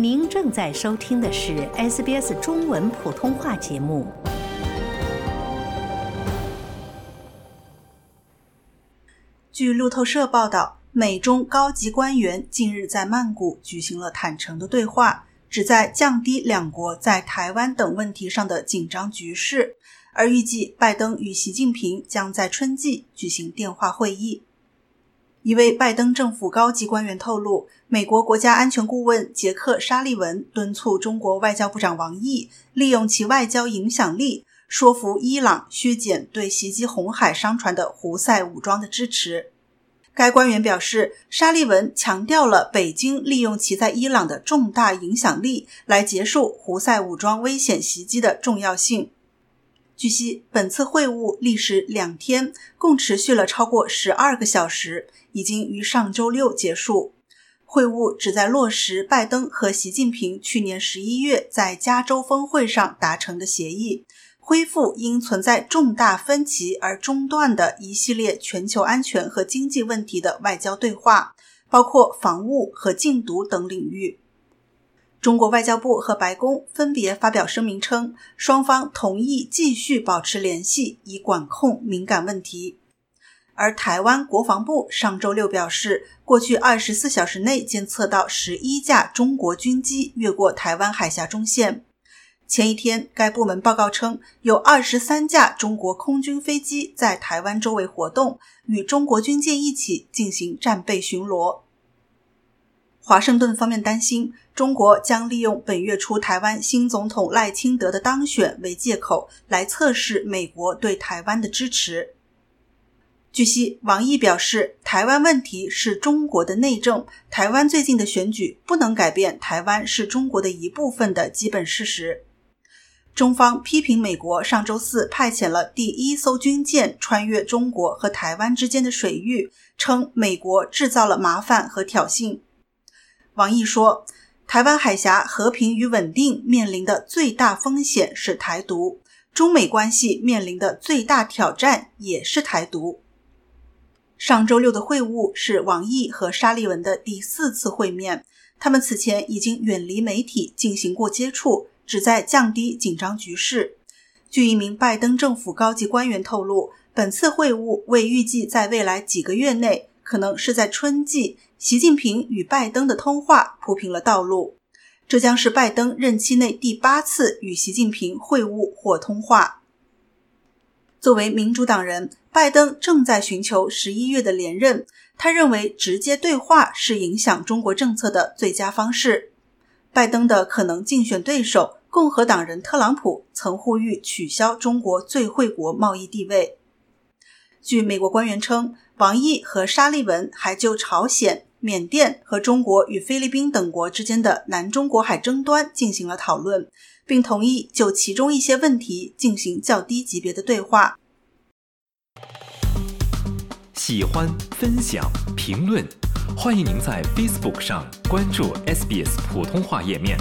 您正在收听的是 SBS 中文普通话节目。据路透社报道，美中高级官员近日在曼谷举行了坦诚的对话，旨在降低两国在台湾等问题上的紧张局势。而预计拜登与习近平将在春季举行电话会议。一位拜登政府高级官员透露，美国国家安全顾问杰克·沙利文敦促中国外交部长王毅利用其外交影响力，说服伊朗削减对袭击红海商船的胡塞武装的支持。该官员表示，沙利文强调了北京利用其在伊朗的重大影响力来结束胡塞武装危险袭击的重要性。据悉，本次会晤历时两天，共持续了超过十二个小时，已经于上周六结束。会晤旨在落实拜登和习近平去年十一月在加州峰会上达成的协议，恢复因存在重大分歧而中断的一系列全球安全和经济问题的外交对话，包括防务和禁毒等领域。中国外交部和白宫分别发表声明称，双方同意继续保持联系，以管控敏感问题。而台湾国防部上周六表示，过去二十四小时内监测到十一架中国军机越过台湾海峡中线。前一天，该部门报告称，有二十三架中国空军飞机在台湾周围活动，与中国军舰一起进行战备巡逻。华盛顿方面担心，中国将利用本月初台湾新总统赖清德的当选为借口，来测试美国对台湾的支持。据悉，王毅表示，台湾问题是中国的内政，台湾最近的选举不能改变台湾是中国的一部分的基本事实。中方批评美国上周四派遣了第一艘军舰穿越中国和台湾之间的水域，称美国制造了麻烦和挑衅。王毅说：“台湾海峡和平与稳定面临的最大风险是台独，中美关系面临的最大挑战也是台独。”上周六的会晤是王毅和沙利文的第四次会面，他们此前已经远离媒体进行过接触，旨在降低紧张局势。据一名拜登政府高级官员透露，本次会晤为预计在未来几个月内。可能是在春季，习近平与拜登的通话铺平了道路。这将是拜登任期内第八次与习近平会晤或通话。作为民主党人，拜登正在寻求十一月的连任。他认为直接对话是影响中国政策的最佳方式。拜登的可能竞选对手共和党人特朗普曾呼吁取消中国最惠国贸易地位。据美国官员称。王毅和沙利文还就朝鲜、缅甸和中国与菲律宾等国之间的南中国海争端进行了讨论，并同意就其中一些问题进行较低级别的对话。喜欢、分享、评论，欢迎您在 Facebook 上关注 SBS 普通话页面。